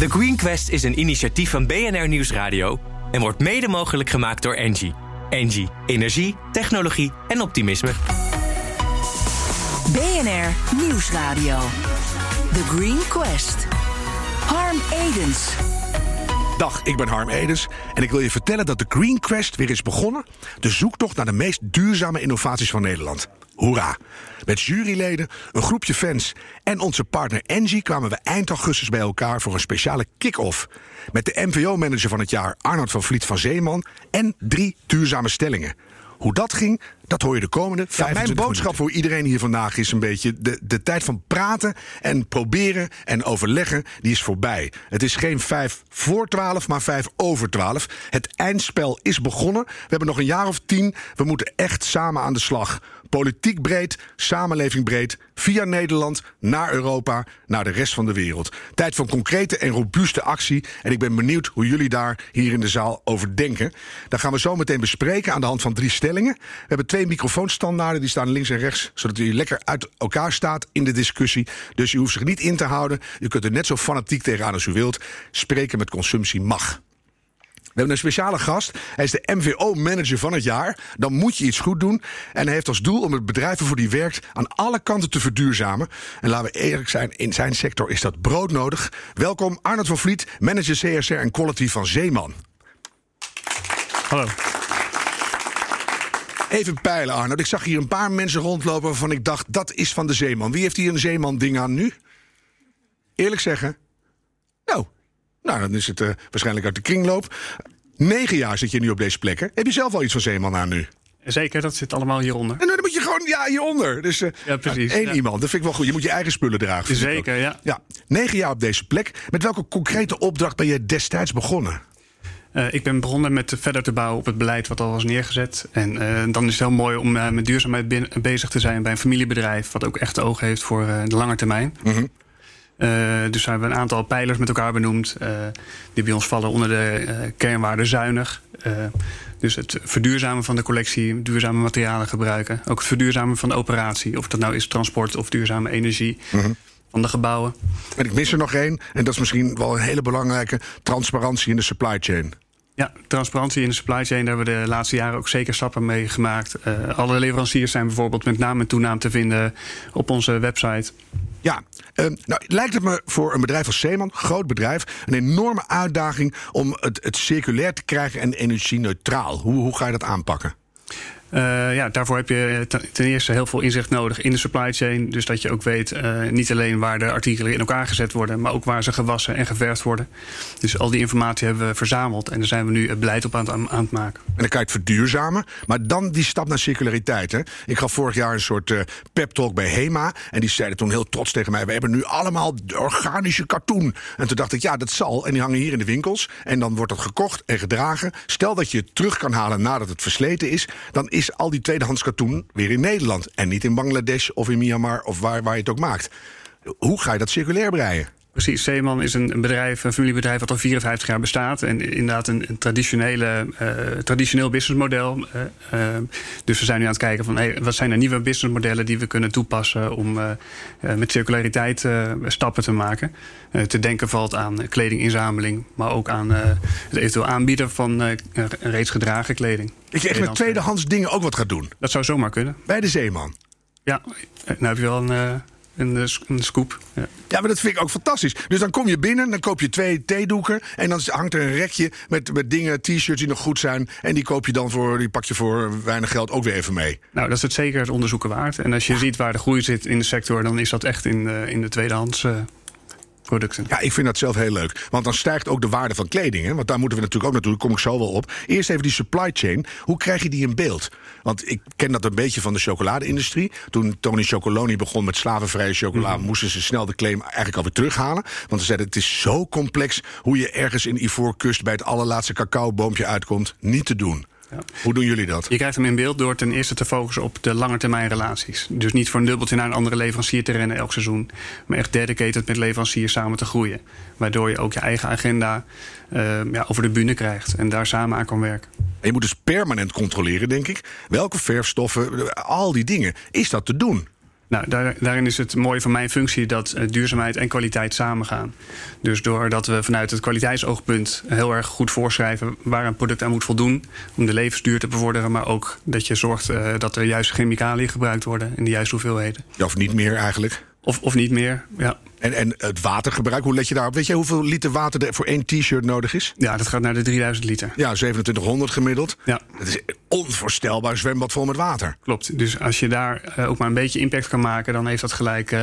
The Green Quest is een initiatief van BNR Nieuwsradio en wordt mede mogelijk gemaakt door Engie. Engie, energie, technologie en optimisme. BNR Nieuwsradio. The Green Quest. Harm Edens. Dag, ik ben Harm Edens en ik wil je vertellen dat de Green Quest weer is begonnen. De zoektocht naar de meest duurzame innovaties van Nederland. Hoera! Met juryleden, een groepje fans en onze partner Engie kwamen we eind augustus bij elkaar voor een speciale kick-off. Met de MVO-manager van het jaar Arnold van Vliet van Zeeman en drie duurzame stellingen. Hoe dat ging, dat hoor je de komende 25 Mijn boodschap voor iedereen hier vandaag is een beetje... De, de tijd van praten en proberen en overleggen, die is voorbij. Het is geen vijf voor twaalf, maar vijf over twaalf. Het eindspel is begonnen. We hebben nog een jaar of tien. We moeten echt samen aan de slag. Politiek breed, samenleving breed, via Nederland naar Europa, naar de rest van de wereld. Tijd van concrete en robuuste actie. En ik ben benieuwd hoe jullie daar hier in de zaal over denken. Dat gaan we zo meteen bespreken aan de hand van drie stellingen. We hebben twee microfoonstandaarden, die staan links en rechts, zodat u lekker uit elkaar staat in de discussie. Dus u hoeft zich niet in te houden. U kunt er net zo fanatiek tegenaan als u wilt. Spreken met consumptie mag. We hebben een speciale gast. Hij is de MVO-manager van het jaar. Dan moet je iets goed doen. En hij heeft als doel om het bedrijf waarvoor hij werkt aan alle kanten te verduurzamen. En laten we eerlijk zijn, in zijn sector is dat broodnodig. Welkom Arnold van Vliet, manager CSR en Quality van Zeeman. Hallo. Even peilen, Arnold. Ik zag hier een paar mensen rondlopen waarvan ik dacht, dat is van de Zeeman. Wie heeft hier een Zeeman-ding aan nu? Eerlijk zeggen? Nou, dan is het uh, waarschijnlijk uit de kringloop. Negen jaar zit je nu op deze plekken. Heb je zelf al iets van Zeeman aan nu? Zeker, dat zit allemaal hieronder. En dan moet je gewoon, ja, hieronder. Dus, uh, ja, precies. Eén ja. iemand, dat vind ik wel goed. Je moet je eigen spullen dragen. Zeker, ja. ja. Negen jaar op deze plek. Met welke concrete opdracht ben je destijds begonnen? Uh, ik ben begonnen met verder te bouwen op het beleid wat al was neergezet. En uh, dan is het heel mooi om uh, met duurzaamheid bezig te zijn bij een familiebedrijf... wat ook echt oog heeft voor de lange termijn. Mm -hmm. Dus hebben we een aantal pijlers met elkaar benoemd... die bij ons vallen onder de kernwaarde zuinig. dus het verduurzamen van de collectie, duurzame materialen gebruiken. Ook het verduurzamen van de operatie. Of dat nou is transport of duurzame energie... Mm -hmm van de gebouwen. En ik mis er nog één, en dat is misschien wel een hele belangrijke: transparantie in de supply chain. Ja, transparantie in de supply chain, daar hebben we de laatste jaren ook zeker stappen mee gemaakt. Uh, alle leveranciers zijn bijvoorbeeld met naam en toenaam te vinden op onze website. Ja, uh, nou lijkt het me voor een bedrijf als Zeeman, groot bedrijf, een enorme uitdaging om het, het circulair te krijgen en energie-neutraal. Hoe, hoe ga je dat aanpakken? Uh, ja, daarvoor heb je ten eerste heel veel inzicht nodig in de supply chain. Dus dat je ook weet uh, niet alleen waar de artikelen in elkaar gezet worden, maar ook waar ze gewassen en geverfd worden. Dus al die informatie hebben we verzameld en daar zijn we nu het beleid op aan het, aan het maken. En dan kan je het verduurzamen, maar dan die stap naar circulariteit. Hè? Ik gaf vorig jaar een soort uh, pep talk bij HEMA en die zeiden toen heel trots tegen mij: We hebben nu allemaal organische katoen. En toen dacht ik: Ja, dat zal. En die hangen hier in de winkels en dan wordt dat gekocht en gedragen. Stel dat je het terug kan halen nadat het versleten is, dan is is al die tweedehands katoen weer in Nederland. En niet in Bangladesh of in Myanmar of waar, waar je het ook maakt. Hoe ga je dat circulair breien? Precies, Zeeman is een bedrijf, een familiebedrijf wat al 54 jaar bestaat. En inderdaad een, een traditionele, uh, traditioneel businessmodel. Uh, uh, dus we zijn nu aan het kijken van hey, wat zijn er nieuwe businessmodellen die we kunnen toepassen om met circulariteit stappen te maken. te denken valt aan kledinginzameling, maar ook aan het eventueel aanbieden van reeds gedragen kleding. Dat je echt met tweedehands dingen ook wat gaat doen? Dat zou zomaar kunnen. Bij de Zeeman? Ja, nou heb je wel een een, een scoop. Ja. ja. maar dat vind ik ook fantastisch. Dus dan kom je binnen, dan koop je twee theedoeken. En dan hangt er een rekje met, met dingen, t-shirts die nog goed zijn. En die koop je dan voor, die pak je voor weinig geld ook weer even mee. Nou, dat is het zeker het onderzoeken waard. En als je ziet waar de groei zit in de sector, dan is dat echt in de, in de tweedehands. Uh, Producten. Ja, ik vind dat zelf heel leuk. Want dan stijgt ook de waarde van kleding. Hè? Want daar moeten we natuurlijk ook naartoe. Daar kom ik zo wel op. Eerst even die supply chain. Hoe krijg je die in beeld? Want ik ken dat een beetje van de chocoladeindustrie. Toen Tony Chocoloni begon met slavenvrije chocola... Mm. moesten ze snel de claim eigenlijk alweer terughalen. Want ze zeiden het is zo complex... hoe je ergens in Ivoorkust bij het allerlaatste cacaoboompje uitkomt. Niet te doen. Ja. Hoe doen jullie dat? Je krijgt hem in beeld door ten eerste te focussen op de lange termijn relaties. Dus niet voor een dubbeltje naar een andere leverancier te rennen elk seizoen. Maar echt dedicated met leveranciers samen te groeien. Waardoor je ook je eigen agenda uh, ja, over de bühne krijgt. En daar samen aan kan werken. En je moet dus permanent controleren, denk ik. Welke verfstoffen, al die dingen. Is dat te doen? Nou, daar, daarin is het mooie van mijn functie dat uh, duurzaamheid en kwaliteit samengaan. Dus doordat we vanuit het kwaliteitsoogpunt heel erg goed voorschrijven waar een product aan moet voldoen om de levensduur te bevorderen, maar ook dat je zorgt uh, dat er juist chemicaliën gebruikt worden in de juiste hoeveelheden. Of niet meer eigenlijk. Of, of niet meer, ja. En, en het watergebruik, hoe let je daarop? Weet jij hoeveel liter water er voor één t-shirt nodig is? Ja, dat gaat naar de 3000 liter. Ja, 2700 gemiddeld. Ja. Dat is onvoorstelbaar zwembad vol met water. Klopt. Dus als je daar uh, ook maar een beetje impact kan maken, dan heeft dat gelijk. Uh,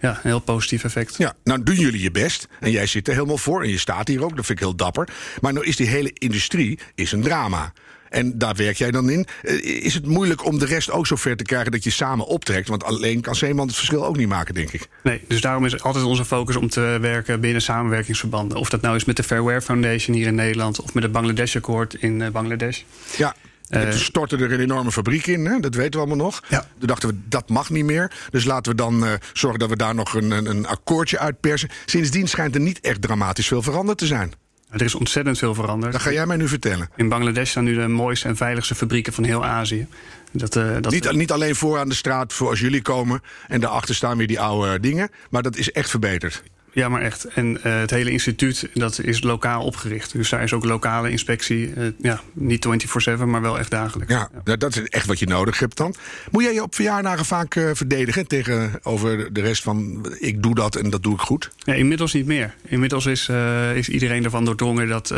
ja, een heel positief effect. Ja, nou doen jullie je best. En jij zit er helemaal voor. En je staat hier ook. Dat vind ik heel dapper. Maar nou is die hele industrie is een drama. En daar werk jij dan in. Is het moeilijk om de rest ook zo ver te krijgen dat je samen optrekt? Want alleen kan Zeeman het verschil ook niet maken, denk ik. Nee, dus daarom is altijd onze focus om te werken binnen samenwerkingsverbanden. Of dat nou is met de Fairware Foundation hier in Nederland of met het Bangladesh Akkoord in Bangladesh. Ja. Uh, toen stortte er een enorme fabriek in, hè? dat weten we allemaal nog. Ja. Toen dachten we, dat mag niet meer. Dus laten we dan uh, zorgen dat we daar nog een, een, een akkoordje uitpersen. Sindsdien schijnt er niet echt dramatisch veel veranderd te zijn. Er is ontzettend veel veranderd. Dat ga jij mij nu vertellen. In Bangladesh staan nu de mooiste en veiligste fabrieken van heel Azië. Dat, uh, dat niet, niet, alleen voor aan de straat voor als jullie komen en daarachter staan weer die oude dingen. Maar dat is echt verbeterd. Ja, maar echt. En uh, het hele instituut dat is lokaal opgericht. Dus daar is ook lokale inspectie. Uh, ja, niet 24-7, maar wel echt dagelijks. Ja, ja, dat is echt wat je nodig hebt dan. Moet jij je op verjaardagen vaak uh, verdedigen tegenover de rest van... ik doe dat en dat doe ik goed? Ja, inmiddels niet meer. Inmiddels is, is iedereen ervan doordrongen dat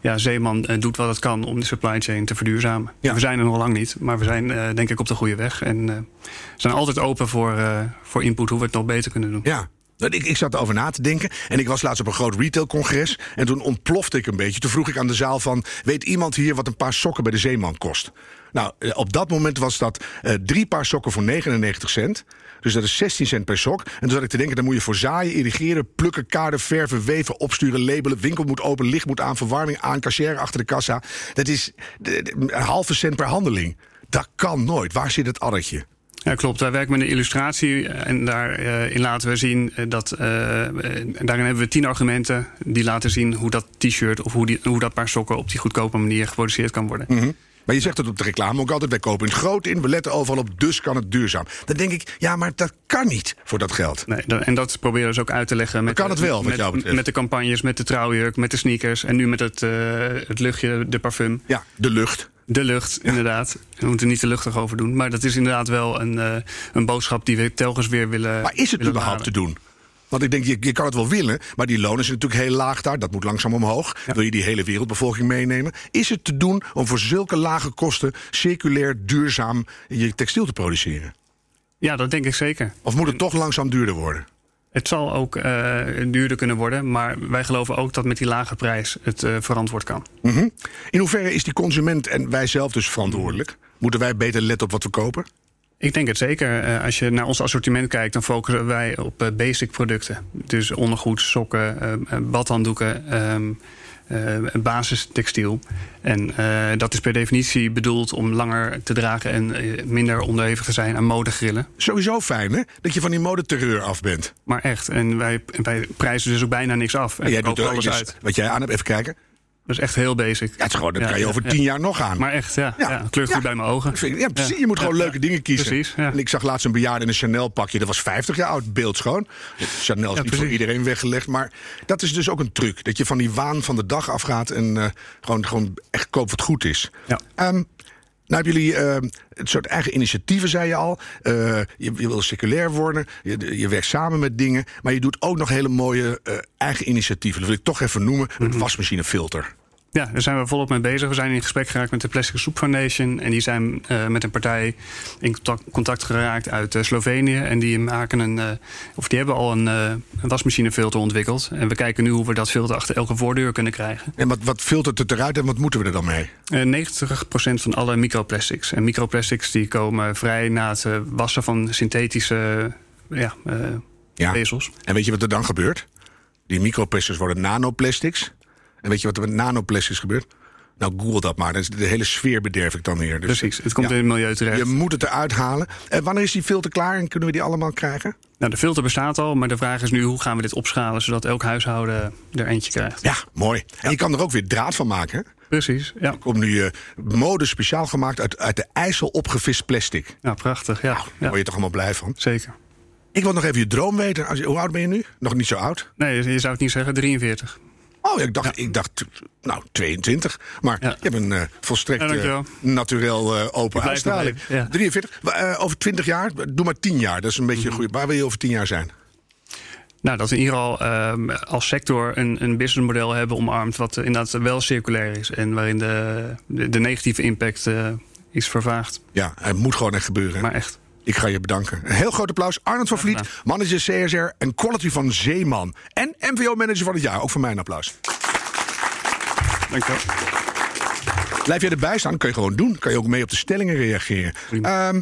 ja, Zeeman doet wat het kan... om de supply chain te verduurzamen. Ja. We zijn er nog lang niet, maar we zijn denk ik op de goede weg. En zijn altijd open voor, voor input hoe we het nog beter kunnen doen. Ja, ik, ik zat erover na te denken. En ik was laatst op een groot retailcongres. En toen ontplofte ik een beetje. Toen vroeg ik aan de zaal van... weet iemand hier wat een paar sokken bij de Zeeman kost? Nou, op dat moment was dat uh, drie paar sokken voor 99 cent. Dus dat is 16 cent per sok. En toen zat ik te denken, dan moet je voor zaaien, irrigeren, plukken, kaarden, verven, weven, opsturen, labelen. Winkel moet open, licht moet aan, verwarming aan, cashier achter de kassa. Dat is een halve cent per handeling. Dat kan nooit. Waar zit het addertje? Ja, klopt. Wij werken met een illustratie en daarin uh, laten we zien dat. Uh, daarin hebben we tien argumenten die laten zien hoe dat t-shirt of hoe, die, hoe dat paar sokken op die goedkope manier geproduceerd kan worden. Mm -hmm. Maar je zegt het op de reclame ook altijd: wij kopen in groot in, we letten overal op, dus kan het duurzaam. Dan denk ik, ja, maar dat kan niet voor dat geld. Nee, en dat proberen we dus ook uit te leggen. Met, kan het wel, met, de campagnes, met de trouwjurk, met de sneakers en nu met het, uh, het luchtje, de parfum. Ja, de lucht. De lucht, inderdaad. We moeten er niet te luchtig over doen. Maar dat is inderdaad wel een, uh, een boodschap die we telkens weer willen. Maar is het überhaupt halen. te doen? Want ik denk, je, je kan het wel willen, maar die lonen zijn natuurlijk heel laag daar. Dat moet langzaam omhoog. Ja. Wil je die hele wereldbevolking meenemen? Is het te doen om voor zulke lage kosten circulair duurzaam je textiel te produceren? Ja, dat denk ik zeker. Of moet het toch langzaam duurder worden? Het zal ook uh, duurder kunnen worden, maar wij geloven ook dat met die lage prijs het uh, verantwoord kan. Mm -hmm. In hoeverre is die consument en wij zelf dus verantwoordelijk? Moeten wij beter letten op wat we kopen? Ik denk het zeker. Uh, als je naar ons assortiment kijkt, dan focussen wij op basic producten. Dus ondergoed, sokken, badhanddoeken, um, basistextiel. En dat is per definitie bedoeld om langer te dragen en minder onderhevig te zijn aan modegrillen. Sowieso fijn, hè? Dat je van die modeterreur af bent. Maar echt. En wij, wij prijzen dus ook bijna niks af. En, en jij doet alles uit. Wat jij aan hebt, even kijken. Dat is echt heel basic. Ja, het is gewoon, dat ja, kan je over tien jaar nog aan. Maar echt, ja. ja. kleurt goed bij mijn ogen. Ja, precies. Je moet gewoon leuke dingen kiezen. Precies, En ik zag laatst een bejaarde in een Chanel pakje. Dat was 50 jaar oud, beeldschoon. Chanel is niet voor iedereen weggelegd. Maar dat is dus ook een truc. Dat je van die waan van de dag afgaat. En uh, gewoon, gewoon echt koopt wat goed is. Ja. Um, nou hebben jullie uh, het soort eigen initiatieven, zei je al. Uh, je, je, wil circulair worden, je, je, werkt samen met dingen. Maar je doet ook nog hele mooie uh, eigen initiatieven. Dat wil ik toch even noemen. Een mm -hmm. wasmachinefilter. Ja, daar zijn we volop mee bezig. We zijn in gesprek geraakt met de Plastic Soup Foundation. En die zijn uh, met een partij in contact, contact geraakt uit uh, Slovenië. En die maken een, uh, of die hebben al een, een, wasmachinefilter ontwikkeld. En we kijken nu hoe we dat filter achter elke voordeur kunnen krijgen. En wat, wat filtert het eruit en wat moeten we er dan mee? 90% van alle microplastics. En microplastics die komen vrij na het wassen van synthetische ja, ja. vezels. En weet je wat er dan gebeurt? Die microplastics worden nanoplastics. En weet je wat er met nanoplastics gebeurt? Nou, google dat maar. De hele sfeer bederf ik dan weer. Dus, Precies, het komt ja, in het milieu terecht. Je moet het eruit halen. En wanneer is die filter klaar en kunnen we die allemaal krijgen? Nou, de filter bestaat al, maar de vraag is nu hoe gaan we dit opschalen... zodat elk huishouden er eentje krijgt. Ja, mooi. En ja. je kan er ook weer draad van maken, hè? Precies, ja. Er komt nu uh, mode speciaal gemaakt uit, uit de IJssel opgevist plastic. Ja, prachtig. Ja. Nou, daar word je toch allemaal blij van. Zeker. Ik wil nog even je droom weten. Als je, hoe oud ben je nu? Nog niet zo oud? Nee, je zou het niet zeggen, 43. Oh, ik dacht, ik dacht nou, 22. Maar Ja. je hebt een eh, volstrekt Ja, uh, naturel open uitstraling. nog even, ja. 43. Wa- over 20 jaar? Doe maar 10 jaar. Dat is een beetje Mhm. een goede. Waar wil je over 10 jaar zijn? Nou, dat we in ieder geval ehm, als sector een, een businessmodel hebben omarmd... wat inderdaad wel circulair is en waarin de, de, de negatieve impact is vervaagd. Ja, het moet gewoon echt gebeuren. Maar echt. Ik ga je bedanken. Een heel groot applaus. Arnold van Vliet, manager CSR en quality van Zeeman. En MVO-manager van het jaar. Ook voor mij een applaus. Dankjewel. Blijf jij erbij staan, kun je gewoon doen. Kan je ook mee op de stellingen reageren. Ehm,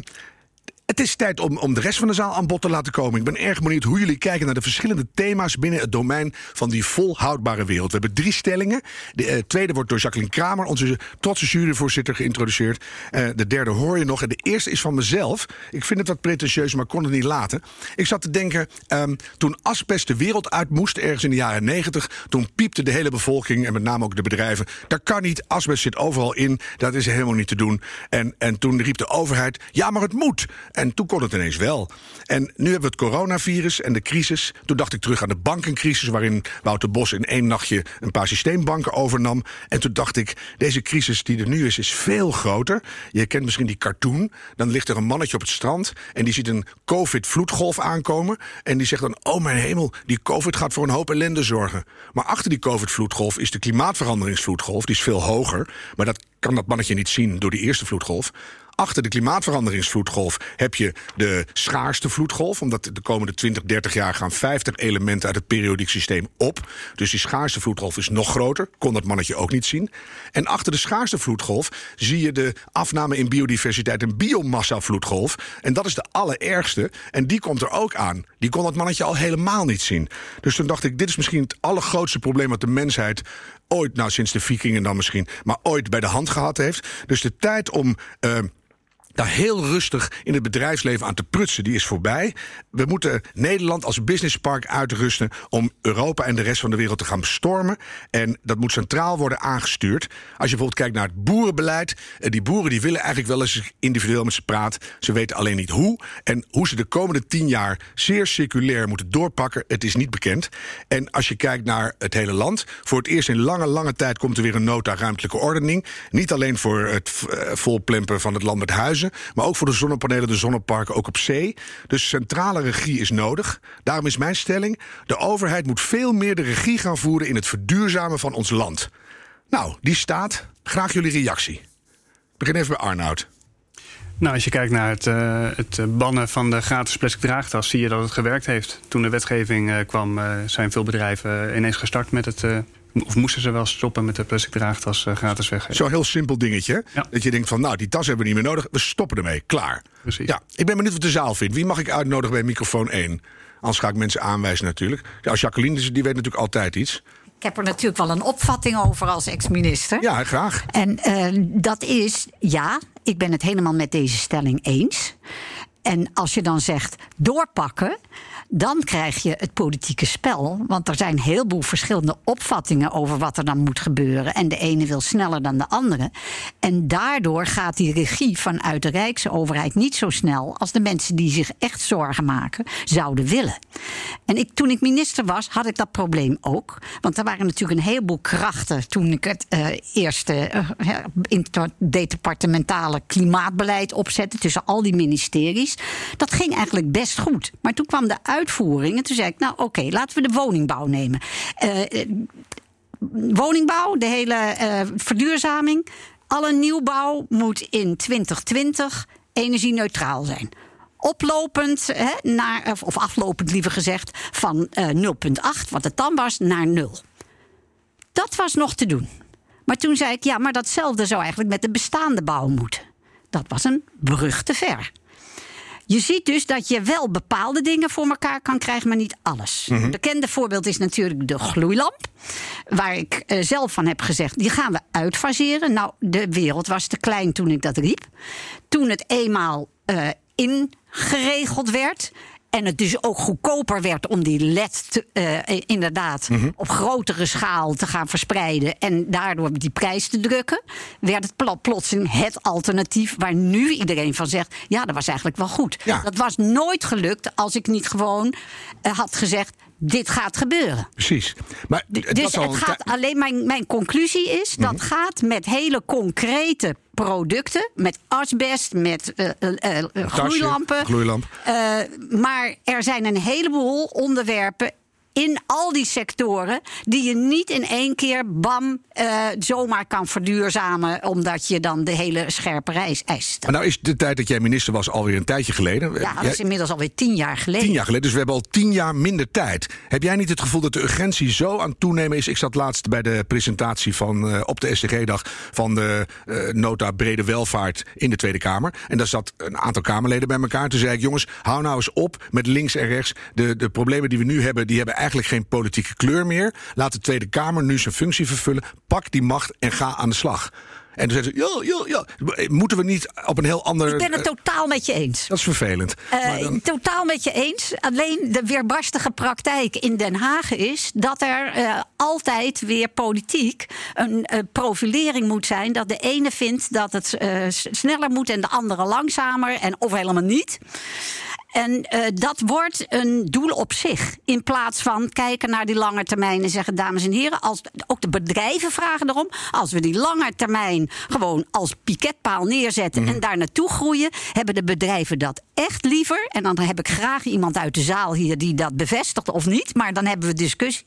het is tijd om, om de rest van de zaal aan bod te laten komen. Ik ben erg benieuwd hoe jullie kijken naar de verschillende thema's binnen het domein van die volhoudbare wereld. We hebben drie stellingen. De eh, tweede wordt door Jacqueline Kramer, onze trotse juryvoorzitter, geïntroduceerd. Eh, de derde hoor je nog. En de eerste is van mezelf. Ik vind het wat pretentieus, maar kon het niet laten. Ik zat te denken, ehm, toen asbest de wereld uit moest, ergens in de jaren negentig, toen piepte de hele bevolking en met name ook de bedrijven. Dat kan niet, asbest zit overal in, dat is helemaal niet te doen. En, en toen riep de overheid, ja, maar het moet. En toen kon het ineens wel. En nu hebben we het coronavirus en de crisis. Toen dacht ik terug aan de bankencrisis, waarin Wouter Bos in één nachtje een paar systeembanken overnam. En toen dacht ik, deze crisis die er nu is, is veel groter. Je kent misschien die cartoon. Dan ligt er een mannetje op het strand en die ziet een COVID-vloedgolf aankomen. En die zegt dan: Oh mijn hemel, die COVID gaat voor een hoop ellende zorgen. Maar achter die COVID-vloedgolf is de klimaatveranderingsvloedgolf. Die is veel hoger. Maar dat kan dat mannetje niet zien door die eerste vloedgolf. Achter de klimaatveranderingsvloedgolf heb je de schaarste vloedgolf. Omdat de komende 20, 30 jaar gaan 50 elementen uit het periodiek systeem op. Dus die schaarste vloedgolf is nog groter. Kon dat mannetje ook niet zien. En achter de schaarste vloedgolf zie je de afname in biodiversiteit en biomassa vloedgolf. En dat is de allerergste. En die komt er ook aan. Die kon dat mannetje al helemaal niet zien. Dus toen dacht ik, dit is misschien het allergrootste probleem wat de mensheid ooit, nou sinds de vikingen dan misschien, maar ooit bij de hand gehad heeft. Dus de tijd om. eh, daar heel rustig in het bedrijfsleven aan te prutsen, die is voorbij. We moeten Nederland als businesspark uitrusten om Europa en de rest van de wereld te gaan bestormen. En dat moet centraal worden aangestuurd. Als je bijvoorbeeld kijkt naar het boerenbeleid. eh, Die boeren die willen eigenlijk wel eens individueel met ze praten. Ze weten alleen niet hoe. En hoe ze de komende tien jaar zeer circulair moeten doorpakken, het is niet bekend. En als je kijkt naar het hele land, voor het eerst in lange, lange tijd komt er weer een nota ruimtelijke ordening. Niet alleen voor het eh, volplempen van het land met huizen, maar ook voor de zonnepanelen, de zonneparken, ook op zee. Dus centrale regie is nodig. Daarom is mijn stelling: de overheid moet veel meer de regie gaan voeren in het verduurzamen van ons land. Nou, die staat. Graag jullie reactie. Ik begin even bij Arnoud. Nou, als je kijkt naar het, eh, het eh, bannen van de gratis plastic draagtas, zie je dat het gewerkt heeft. Toen de wetgeving eh, kwam, zijn veel bedrijven ineens gestart met het. Of moesten ze wel stoppen met de plastic draagtas eh, gratis weggeven. Zo'n heel simpel dingetje. Ja. Dat je denkt van, nou, die tas hebben we niet meer nodig. We stoppen ermee. Klaar. Precies. Ja, ik ben benieuwd wat de zaal vindt. Wie mag ik uitnodigen bij microfoon 1? Anders ga ik mensen aanwijzen natuurlijk. Ja, Jacqueline, die die weet natuurlijk altijd iets. Ik heb er natuurlijk wel een opvatting over als ex-minister. Ja, graag. En eh, dat is, ja, ik ben het helemaal met deze stelling eens. En als je dan zegt doorpakken, dan krijg je het politieke spel. Want er zijn een heleboel verschillende opvattingen over wat er dan moet gebeuren. En de ene wil sneller dan de andere. En daardoor gaat die regie vanuit de Rijksoverheid niet zo snel als de mensen die zich echt zorgen maken zouden willen. En ik, toen ik minister was, had ik dat probleem ook. Want er waren natuurlijk een heleboel krachten toen ik het eh, eerste eh, interdepartementale klimaatbeleid opzette tussen al die ministeries. Dat ging eigenlijk best goed. Maar toen kwam de uitvoering en toen zei ik, nou oké, laten we de woningbouw nemen. Eh, eh, woningbouw, de hele eh, verduurzaming. Alle nieuwbouw moet in 2020 energie-neutraal zijn. Oplopend, hè, naar, of- aflopend liever gezegd, van eh 0,8, wat het dan was, naar 0. Dat was nog te doen. Maar toen zei ik, ja, maar datzelfde zou eigenlijk met de bestaande bouw moeten. Dat was een brug te ver. Je ziet dus dat je wel bepaalde dingen voor elkaar kan krijgen, maar niet alles. Een bekende voorbeeld is natuurlijk de gloeilamp. Waar ik eh, zelf van heb gezegd, die gaan we uitfaseren. Nou, de wereld was te klein toen ik dat riep. Toen het eenmaal eh, ingeregeld werd, En het dus ook goedkoper werd om die LED te, eh, inderdaad Mhm. op grotere schaal te gaan verspreiden. En daardoor die prijs te drukken. Werd het pl- plotseling het alternatief waar nu iedereen van zegt. Ja, dat was eigenlijk wel goed. Ja. Dat was nooit gelukt als ik niet gewoon eh, had gezegd. Dit gaat gebeuren. Precies. Maar het dus het gaat Mhm. alleen, mijn, mijn conclusie is, dat gaat met hele concrete producten. Met asbest, met tasje, gloeilampen. gloeilamp. Maar er zijn een heleboel onderwerpen in al die sectoren die je niet in één keer bam eh, zomaar kan verduurzamen omdat je dan de hele scherpe reis eist. Maar nou is de tijd dat jij minister was alweer een tijdje geleden. Ja, dat Jij- is inmiddels alweer tien jaar geleden. Tien jaar geleden, dus we hebben al tien jaar minder tijd. Heb jij niet het gevoel dat de urgentie zo aan het toenemen is? Ik zat laatst bij de presentatie van, eh, op de SCG-dag van de eh, nota Brede Welvaart in de Tweede Kamer. En daar zat een aantal Kamerleden bij elkaar. Toen zei ik, jongens, hou nou eens op met links en rechts. De, de problemen die we nu hebben, die hebben eigenlijk geen politieke kleur meer. Laat de Tweede Kamer nu zijn functie vervullen. Pak die macht en ga aan de slag. En toen zei ze, ja, ja, ja. Moeten we niet op een heel ander... Ik ben het totaal met je eens. dat is vervelend. Eh, dan- Totaal met je eens. Alleen de weerbarstige praktijk in Den Haag is dat er eh, altijd weer politiek een eh, profilering moet zijn. Dat de ene vindt dat het sneller moet en de andere langzamer. En, of helemaal niet. En eh, dat wordt een doel op zich. In plaats van kijken naar die lange termijn en zeggen: dames en heren, als, ook de bedrijven vragen erom. Als we die lange termijn gewoon als piketpaal neerzetten en daar naartoe groeien, hebben de bedrijven dat echt liever. En dan heb ik graag iemand uit de zaal hier die dat bevestigt of niet. Maar dan hebben we discussie.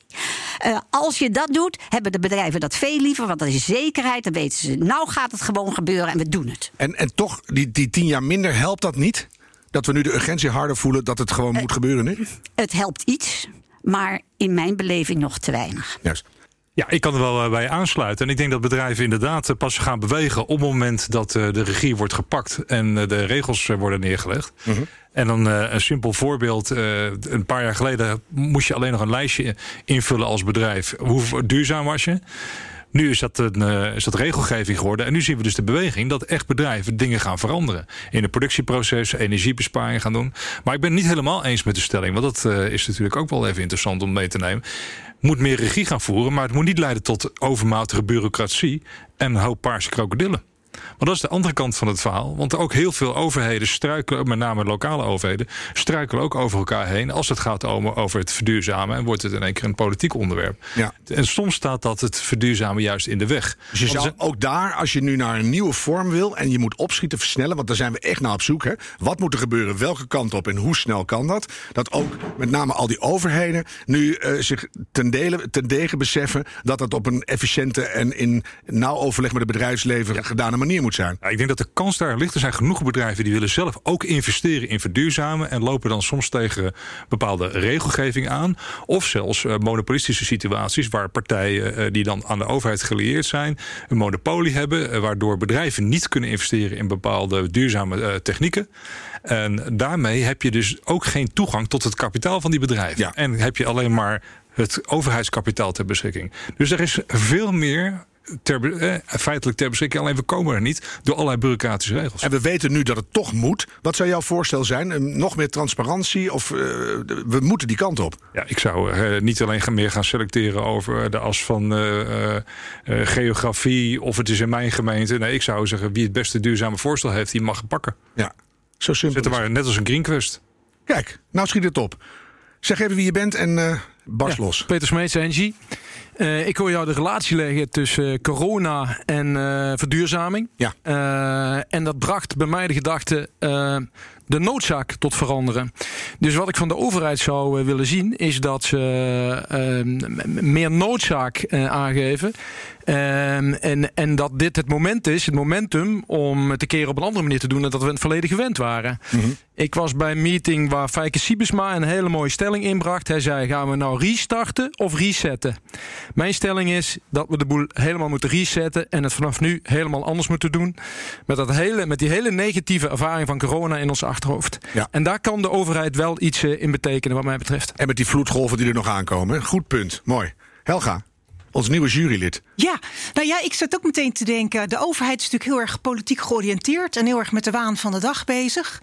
Eh, als je dat doet, hebben de bedrijven dat veel liever. Want dat is zekerheid. Dan weten ze, nou gaat het gewoon gebeuren en we doen het. En, en toch, die, die tien jaar minder, helpt dat niet? Dat we nu de urgentie harder voelen dat het gewoon moet gebeuren nu? Het helpt iets, maar in mijn beleving nog te weinig. Juist. Ja, ik kan er wel eh, bij aansluiten. En ik denk dat bedrijven inderdaad eh, pas gaan bewegen op het moment dat eh, de regie wordt gepakt en eh, de regels eh, worden neergelegd. En dan eh, een simpel voorbeeld. eh, een paar jaar geleden moest je alleen nog een lijstje invullen als bedrijf. Hoe duurzaam was je? Nu is dat, een, eh, is regelgeving geworden. En nu zien we dus de beweging dat echt bedrijven dingen gaan veranderen. In het productieproces, energiebesparing gaan doen. Maar ik ben niet helemaal eens met de stelling. Want dat eh, is natuurlijk ook wel even interessant om mee te nemen. Moet meer regie gaan voeren. Maar het moet niet leiden tot overmatige bureaucratie. En een hoop paarse krokodillen. Maar dat is de andere kant van het verhaal. Want ook heel veel overheden struikelen, met name lokale overheden, struikelen ook over elkaar heen als het gaat om, over het verduurzamen. En wordt het in één keer een politiek onderwerp. Ja. En soms staat dat het verduurzamen juist in de weg. Dus je zou ook daar, als je nu naar een nieuwe vorm wil en je moet opschieten, versnellen, want daar zijn we echt naar op zoek. Hè? Wat moet er gebeuren, welke kant op en hoe snel kan dat? Dat ook met name al die overheden nu eh, zich ten, dele, ten degen beseffen dat dat op een efficiënte en in nauw overleg met het bedrijfsleven gedane manier moet zijn. Ja, ik denk dat de kans daar ligt. Er zijn genoeg bedrijven die willen zelf ook investeren in verduurzamen. En lopen dan soms tegen bepaalde regelgeving aan. Of zelfs eh, monopolistische situaties waar partijen eh, die dan aan de overheid gelieerd zijn. een monopolie hebben. eh, waardoor bedrijven niet kunnen investeren in bepaalde duurzame technieken. En daarmee heb je dus ook geen toegang tot het kapitaal van die bedrijven. Ja. En heb je alleen maar het overheidskapitaal ter beschikking. Dus er is veel meer ter, eh, feitelijk ter beschikking. Alleen we komen er niet door allerlei bureaucratische regels. En we weten nu dat het toch moet. Wat zou jouw voorstel zijn? Nog meer transparantie? Of eh, we moeten die kant op? Ja, ik zou eh, niet alleen gaan- meer gaan selecteren over de as van eh, eh, eh, geografie of het is in mijn gemeente. Nee, ik zou zeggen wie het beste duurzame voorstel heeft, die mag het pakken. Ja, zo simpel. Er is maar net als een Green Quest. het. Kijk, nou schiet het op. Zeg even wie je bent en eh Ja, los. Peter Smeets, Engie. Eh, ik hoor jou de relatie leggen tussen corona en eh, verduurzaming. Ja. Eh, en dat bracht bij mij de gedachte de noodzaak tot veranderen. Dus wat ik van de overheid zou willen zien, is dat ze meer noodzaak aangeven. En, en dat dit het moment is, het momentum, om het een keer op een andere manier te doen dan dat we in het verleden gewend waren. Ik was bij een meeting waar Fijke Siebesma een hele mooie stelling inbracht. Hij zei: gaan we nou restarten of resetten? Mijn stelling is dat we de boel helemaal moeten resetten en het vanaf nu helemaal anders moeten doen. Met, dat hele, met die hele negatieve ervaring van corona in ons achterhoofd. Ja. En daar kan de overheid wel iets eh, in betekenen, wat mij betreft. En met die vloedgolven die er nog aankomen. Goed punt. Mooi. Helga, ons nieuwe jurylid. Ja, nou ja, ik zat ook meteen te denken. De overheid is natuurlijk heel erg politiek georiënteerd en heel erg met de waan van de dag bezig.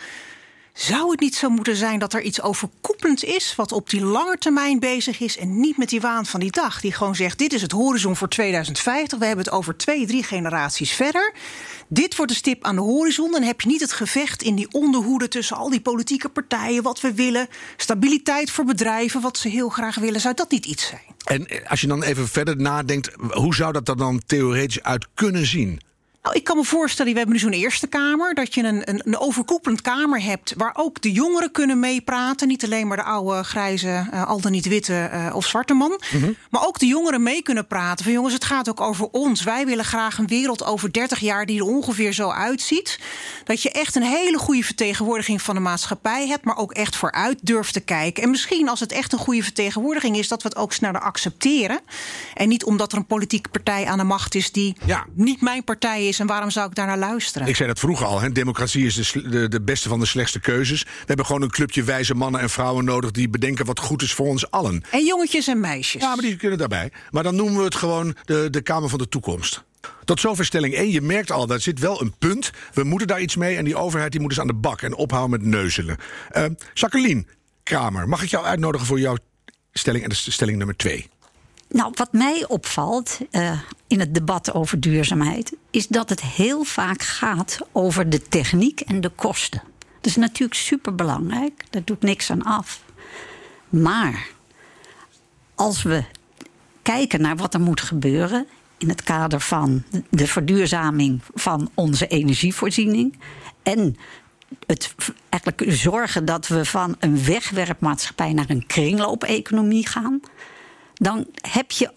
Zou het niet zo moeten zijn dat er iets overkoepelend is, wat op die lange termijn bezig is en niet met die waan van die dag? Die gewoon zegt: dit is het horizon voor 2050. We hebben het over twee, drie generaties verder. Dit wordt de stip aan de horizon. Dan heb je niet het gevecht in die onderhoede tussen al die politieke partijen. Wat we willen. Stabiliteit voor bedrijven, wat ze heel graag willen. Zou dat niet iets zijn? En als je dan even verder nadenkt, hoe zou dat er dan theoretisch uit kunnen zien? Nou, ik kan me voorstellen, we hebben nu zo'n Eerste Kamer, dat je een, een, een, overkoepelend Kamer hebt waar ook de jongeren kunnen meepraten. Niet alleen maar de oude, grijze, uh, al dan niet witte uh, of zwarte man. Mm-hmm. Maar ook de jongeren mee kunnen praten. Van jongens, het gaat ook over ons. Wij willen graag een wereld over 30 jaar die er ongeveer zo uitziet. Dat je echt een hele goede vertegenwoordiging van de maatschappij hebt, maar ook echt vooruit durft te kijken. En misschien als het echt een goede vertegenwoordiging is, dat we het ook sneller accepteren. En niet omdat er een politieke partij aan de macht is die ja. niet mijn partij is en waarom zou ik daar naar luisteren? Ik zei dat vroeger al. Hè. Democratie is de, de, de, beste van de slechtste keuzes. We hebben gewoon een clubje wijze mannen en vrouwen nodig die bedenken wat goed is voor ons allen. En jongetjes en meisjes. Ja, maar die kunnen daarbij. Maar dan noemen we het gewoon de, de Kamer van de Toekomst. Tot zover stelling 1. Je merkt al, daar zit wel een punt. We moeten daar iets mee. En die overheid die moet eens aan de bak en ophouden met neuzelen. Uh, Jacqueline Kramer, mag ik jou uitnodigen voor jouw stelling? En dat is stelling nummer 2. Nou, wat mij opvalt uh, in het debat over duurzaamheid, is dat het heel vaak gaat over de techniek en de kosten. Dat is natuurlijk superbelangrijk, daar doet niks aan af. Maar als we kijken naar wat er moet gebeuren in het kader van de verduurzaming van onze energievoorziening en het eigenlijk zorgen dat we van een wegwerpmaatschappij naar een kringloopeconomie gaan, dan heb je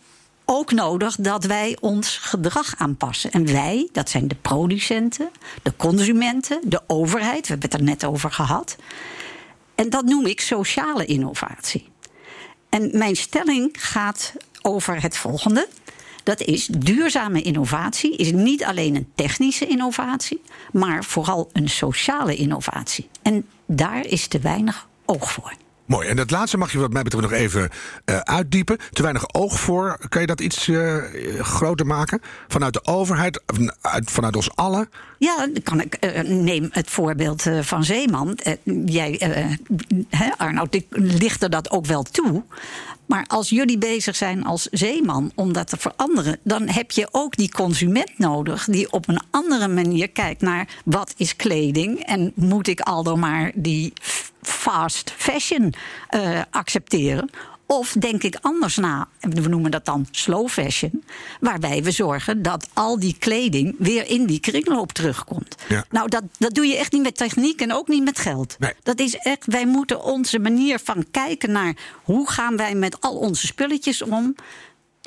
ook nodig dat wij ons gedrag aanpassen. En wij, dat zijn de producenten, de consumenten, de overheid, we hebben het er net over gehad. En dat noem ik sociale innovatie. En mijn stelling gaat over het volgende. Dat is duurzame innovatie is niet alleen een technische innovatie, maar vooral een sociale innovatie. En daar is te weinig oog voor. Mooi. En dat laatste mag je wat mij betreft nog even uh, uitdiepen. Te weinig oog voor. Kan je dat iets uh, groter maken? Vanuit de overheid, uit, vanuit ons allen? Ja, kan ik, uh, neem het voorbeeld van Zeeman. jij, Arnoud, lichtte dat ook wel toe. Maar als jullie bezig zijn als zeeman om dat te veranderen, dan heb je ook die consument nodig die op een andere manier kijkt naar wat is kleding en moet ik al dan maar die fast fashion uh, accepteren? Of denk ik anders na, we noemen dat dan slow fashion, waarbij we zorgen dat al die kleding weer in die kringloop terugkomt. Ja. Nou, dat, dat doe je echt niet met techniek en ook niet met geld. Nee. Dat is echt, wij moeten onze manier van kijken naar hoe gaan wij met al onze spulletjes om,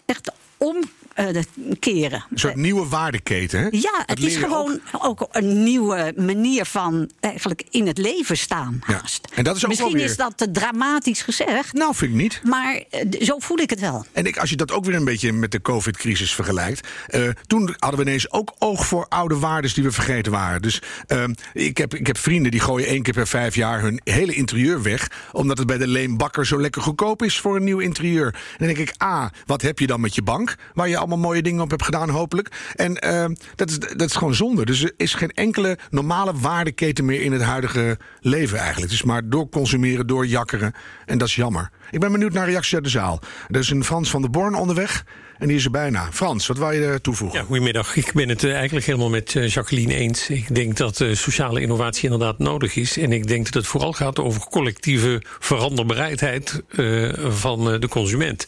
echt om uh, keren. Een soort nieuwe waardeketen, hè? Ja, het is gewoon ook... een nieuwe manier van eigenlijk in het leven staan haast. En dat is ook Misschien is dat te dramatisch gezegd. Nou, vind ik niet. Maar uh, zo voel ik het wel. En ik, als je dat ook weer een beetje met de covid-crisis vergelijkt... Uh, toen hadden we ineens ook oog voor oude waardes die we vergeten waren. Dus ik, heb, ik heb vrienden die gooien één keer per vijf jaar hun hele interieur weg... omdat het bij de leenbakker zo lekker goedkoop is voor een nieuw interieur. En dan denk ik, A, wat heb je dan met je bank... waar je allemaal mooie dingen op hebt gedaan, hopelijk. En uh, dat, is, dat is gewoon zonde. Dus er is geen enkele normale waardeketen meer in het huidige leven eigenlijk. Het is maar door consumeren, door jakkeren. En dat is jammer. Ik ben benieuwd naar reacties uit de zaal. Er is een Frans van der Born onderweg. En die is er bijna. Frans, wat wil je toevoegen? Ja, goedemiddag. Ik ben het uh, eigenlijk helemaal met uh, Jacqueline eens. Ik denk dat uh, sociale innovatie inderdaad nodig is. En ik denk dat het vooral gaat over collectieve veranderbereidheid van de consument.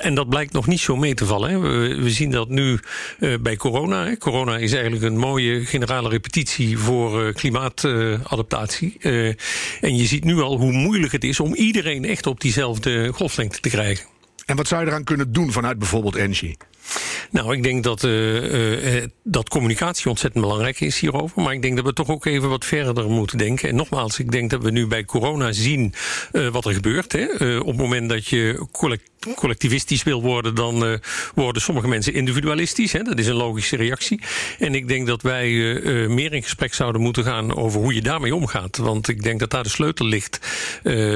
en dat blijkt nog niet zo mee te vallen. We, zien dat nu bij corona. Corona is eigenlijk een mooie generale repetitie voor klimaatadaptatie. en je ziet nu al hoe moeilijk het is om iedereen echt op diezelfde golflengte te krijgen. En wat zou je eraan kunnen doen vanuit bijvoorbeeld Engie? Nou, ik denk dat, uh, uh, dat communicatie ontzettend belangrijk is hierover. Maar ik denk dat we toch ook even wat verder moeten denken. En nogmaals, ik denk dat we nu bij corona zien uh, wat er gebeurt. Hè. op het moment dat je collectivistisch wil worden, dan worden sommige mensen individualistisch. Hè. Dat is een logische reactie. En ik denk dat wij meer in gesprek zouden moeten gaan over hoe je daarmee omgaat. Want ik denk dat daar de sleutel ligt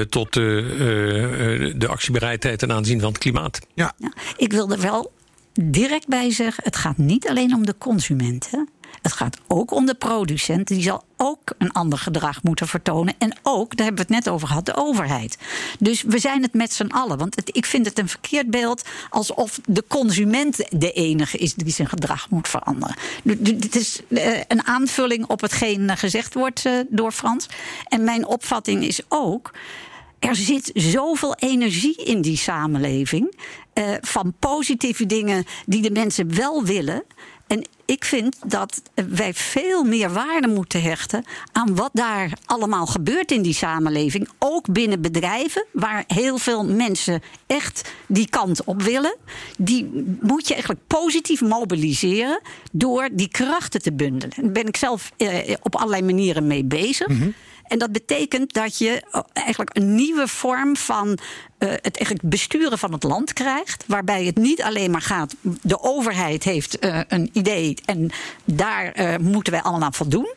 tot de actiebereidheid ten aanzien van het klimaat. Ja. ja ik wil er wel direct bij zeggen: het gaat niet alleen om de consumenten. Het gaat ook om de producent. Die zal ook een ander gedrag moeten vertonen. En ook, daar hebben we het net over gehad, de overheid. Dus we zijn het met z'n allen. Want ik vind het een verkeerd beeld alsof de consument de enige is die zijn gedrag moet veranderen. Het is eh, een aanvulling op hetgeen gezegd wordt eh, door Frans. En mijn opvatting is ook er zit zoveel energie in die samenleving. Uh, van positieve dingen die de mensen wel willen. En ik vind dat wij veel meer waarde moeten hechten aan wat daar allemaal gebeurt in die samenleving. Ook binnen bedrijven, waar heel veel mensen echt die kant op willen. Die moet je eigenlijk positief mobiliseren door die krachten te bundelen. Daar ben ik zelf eh, op allerlei manieren mee bezig. Mm en dat betekent dat je eh, eigenlijk een nieuwe vorm van uh, het eigenlijk besturen van het land krijgt. Waarbij het niet alleen maar gaat. De overheid heeft uh, een idee en daar uh, moeten wij allemaal aan voldoen.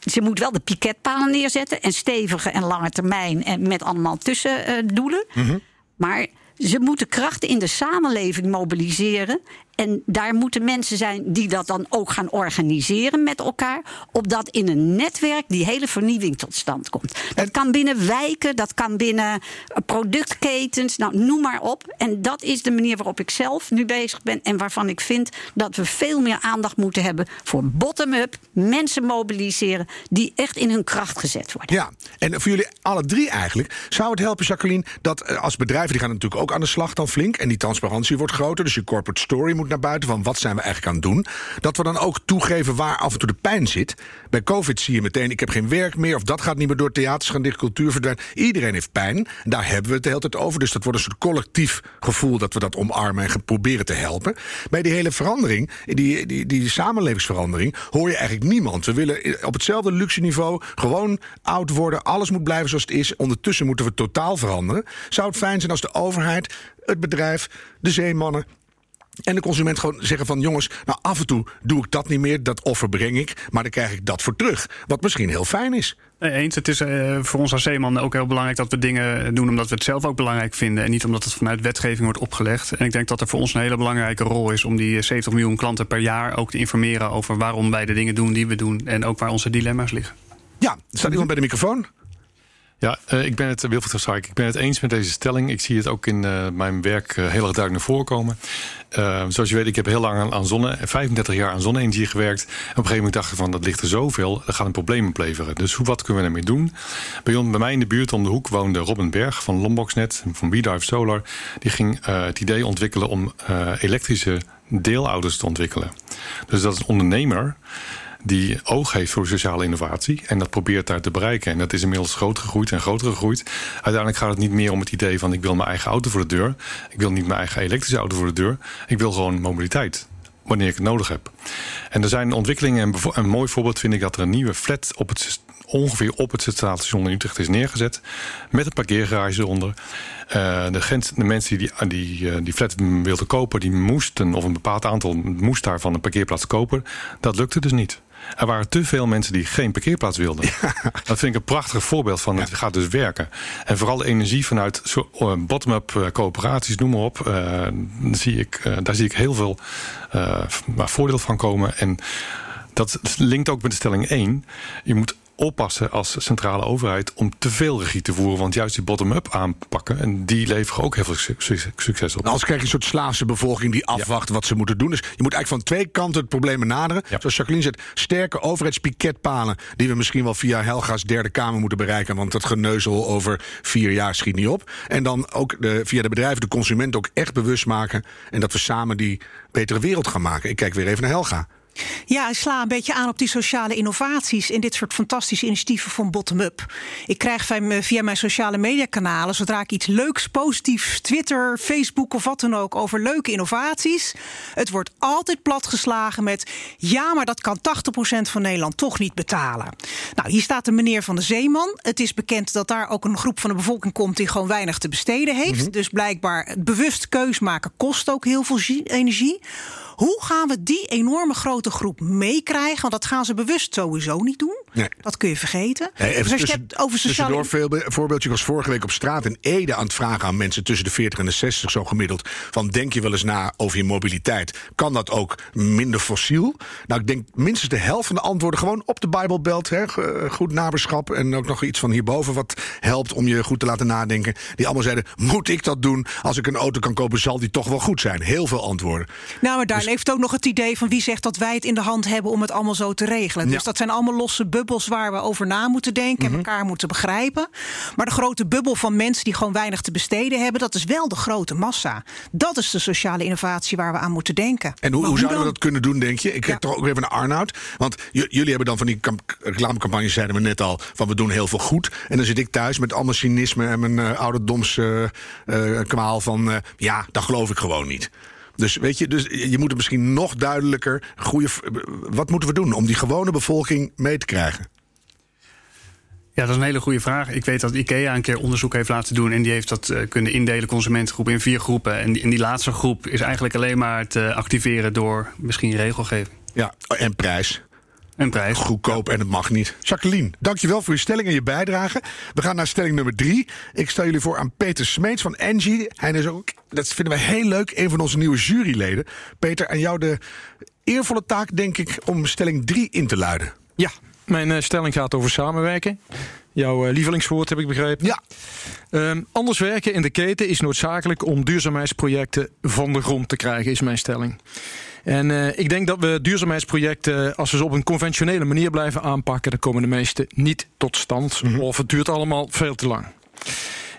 Ze moet wel de piketpalen neerzetten en stevige en lange termijn en met allemaal tussendoelen. Mm -hmm. Maar ze moeten krachten in de samenleving mobiliseren. En daar moeten mensen zijn die dat dan ook gaan organiseren met elkaar. Opdat in een netwerk die hele vernieuwing tot stand komt. Dat kan binnen wijken, dat kan binnen productketens, nou noem maar op. En dat is de manier waarop ik zelf nu bezig ben. En waarvan ik vind dat we veel meer aandacht moeten hebben voor bottom-up. Mensen mobiliseren die echt in hun kracht gezet worden. Ja, en voor jullie alle drie eigenlijk. Zou het helpen, Jacqueline, dat eh, als bedrijven, die gaan natuurlijk ook aan de slag dan flink. En die transparantie wordt groter. Dus je corporate story moet naar buiten van wat zijn we eigenlijk aan het doen. Dat we dan ook toegeven waar af en toe de pijn zit. Bij COVID zie je meteen, ik heb geen werk meer... of dat gaat niet meer door theaters gaan dicht, cultuur verdwijnen. Iedereen heeft pijn. Daar hebben we het de hele tijd over. Dus dat wordt een soort collectief gevoel dat we dat omarmen... en proberen te helpen. Bij die hele verandering, die, die, die samenlevingsverandering... hoor je eigenlijk niemand. We willen op hetzelfde luxe niveau gewoon oud worden. Alles moet blijven zoals het is. Ondertussen moeten we totaal veranderen. Zou het fijn zijn als de overheid, het bedrijf, de zeemannen en de consument gewoon zeggen van jongens, nou af en toe doe ik dat niet meer, dat offer breng ik, maar dan krijg ik dat voor terug. Wat misschien heel fijn is. eens, het is uh, voor ons als zeeman ook heel belangrijk dat we dingen doen omdat we het zelf ook belangrijk vinden. En niet omdat het vanuit wetgeving wordt opgelegd. En ik denk dat er voor ons een hele belangrijke rol is om die 70 miljoen klanten per jaar ook te informeren over waarom wij de dingen doen die we doen. En ook waar onze dilemma's liggen. Ja, er staat iemand bij de microfoon. Ja, uh, ik ben het, Wilfried Verstraik, ik ben het eens met deze stelling. Ik zie het ook in uh, mijn werk heel erg duidelijk naar voren komen. zoals je weet, ik heb heel lang aan, zonne, 35 jaar aan zonne-energie gewerkt. En op een gegeven moment dacht ik van, dat ligt er zoveel, dat gaat een probleem opleveren. Dus hoe, wat kunnen we ermee doen? Bij, bij mij in de buurt om de hoek woonde Robin Berg van Lomboxnet, van WeDrive Solar. Die ging het idee ontwikkelen om elektrische deelauto's te ontwikkelen. Dus dat is een ondernemer die oog heeft voor sociale innovatie. En dat probeert daar te bereiken. En dat is inmiddels groot gegroeid en groter gegroeid. Uiteindelijk gaat het niet meer om het idee van ik wil mijn eigen auto voor de deur. Ik wil niet mijn eigen elektrische auto voor de deur. Ik wil gewoon mobiliteit wanneer ik het nodig heb. En er zijn ontwikkelingen. En een mooi voorbeeld vind ik dat er een nieuwe flat op het ongeveer op het station in Utrecht is neergezet. Met een parkeergarage eronder. Uh, de, de mensen die die, uh, die flat wilden kopen, die moesten, of een bepaald aantal moest daarvan een parkeerplaats kopen. Dat lukte dus niet. Er waren te veel mensen die geen parkeerplaats wilden. Dat vind ik een prachtig voorbeeld van het gaat dus werken. En vooral de energie vanuit uh, bottom-up coöperaties, noem maar op. zie ik, daar zie ik heel veel voordeel van komen. En dat linkt ook met de stelling 1. Je moet oppassen als centrale overheid om te veel regie te voeren. Want juist die bottom-up aanpakken, en die leveren ook heel veel succes op. Nou, als krijg je een soort slaafse bevolking die afwacht wat ze moeten doen. Dus je moet eigenlijk van twee kanten het probleem benaderen. Ja. Zoals Jacqueline zegt, sterke overheidspiketpalen... die we misschien wel via Helga's derde kamer moeten bereiken. Want dat geneuzel over vier jaar schiet niet op. En dan ook de, via de bedrijven de consument ook echt bewust maken. En dat we samen die betere wereld gaan maken. Ik kijk weer even naar Helga. Ja, ik sla een beetje aan op die sociale innovaties in dit soort fantastische initiatieven van bottom-up. Ik krijg via mijn sociale mediakanalen, zodra ik iets leuks, positiefs, Twitter, Facebook of wat dan ook over leuke innovaties. Het wordt altijd platgeslagen met ja, maar dat kan 80% van Nederland toch niet betalen. Nou, hier staat de meneer van de Zeeman. Het is bekend dat daar ook een groep van de bevolking komt die gewoon weinig te besteden heeft. Mm -hmm. Dus blijkbaar bewust keus maken kost ook heel veel energie. Hoe gaan we die enorme grote groep meekrijgen? Want dat gaan ze bewust sowieso niet doen. Nee. Dat kun je vergeten. Even dus als je hebt over sociale... voorbe- voorbeeldje. Ik was vorige week op straat in Ede aan het vragen aan mensen tussen de 40 en de 60 zo gemiddeld. Van denk je wel eens na over je mobiliteit? Kan dat ook minder fossiel? Nou, ik denk minstens de helft van de antwoorden gewoon op de Bijbelbelt. Hè, Ge- goed naberschap en ook nog iets van hierboven wat helpt om je goed te laten nadenken. Die allemaal zeiden, moet ik dat doen? Als ik een auto kan kopen, zal die toch wel goed zijn. Heel veel antwoorden. Nou, maar daar Dus- leeft ook nog het idee van wie zegt dat wij het in de hand hebben om het allemaal zo te regelen. Ja. Dus dat zijn allemaal losse bubbels waar we over na moeten denken Mhm. en elkaar moeten begrijpen. Maar de grote bubbel van mensen die gewoon weinig te besteden hebben, dat is wel de grote massa. Dat is de sociale innovatie waar we aan moeten denken. En hoe, hoe zouden we dat kunnen doen, denk je? Ik Ja. heb toch ook even naar Arnoud. Want jullie hebben dan van die reclamecampagnes, zeiden we net al, van we doen heel veel goed. En dan zit ik thuis met allemaal cynisme en mijn eh ouderdoms eh, eh, kwaal van, ja, dat geloof ik gewoon niet. Dus weet je, dus je moet het misschien nog duidelijker. Goede, wat moeten we doen om die gewone bevolking mee te krijgen? Ja, dat is een hele goede vraag. Ik weet dat IKEA een keer onderzoek heeft laten doen. En die heeft dat eh, kunnen indelen, consumentengroep, in vier groepen. En die, en die laatste groep is eigenlijk alleen maar te activeren door misschien regelgeving. Ja, en prijs. En prijs. Goedkoop en het mag niet. Jacqueline, dankjewel voor je stelling en je bijdrage. We gaan naar stelling nummer drie. Ik stel jullie voor aan Peter Smeets van Engie. Hij is ook, dat vinden we heel leuk, een van onze nieuwe juryleden. Peter, aan jou de eervolle taak, denk ik, om stelling drie in te luiden. Ja, mijn eh, stelling gaat over samenwerken. Jouw eh, lievelingswoord heb ik begrepen. Ja. Ehm, anders werken in de keten is noodzakelijk om duurzaamheidsprojecten van de grond te krijgen, is mijn stelling. En eh, ik denk dat we duurzaamheidsprojecten, als we ze op een conventionele manier blijven aanpakken, dan komen de meeste niet tot stand. Of het duurt allemaal veel te lang.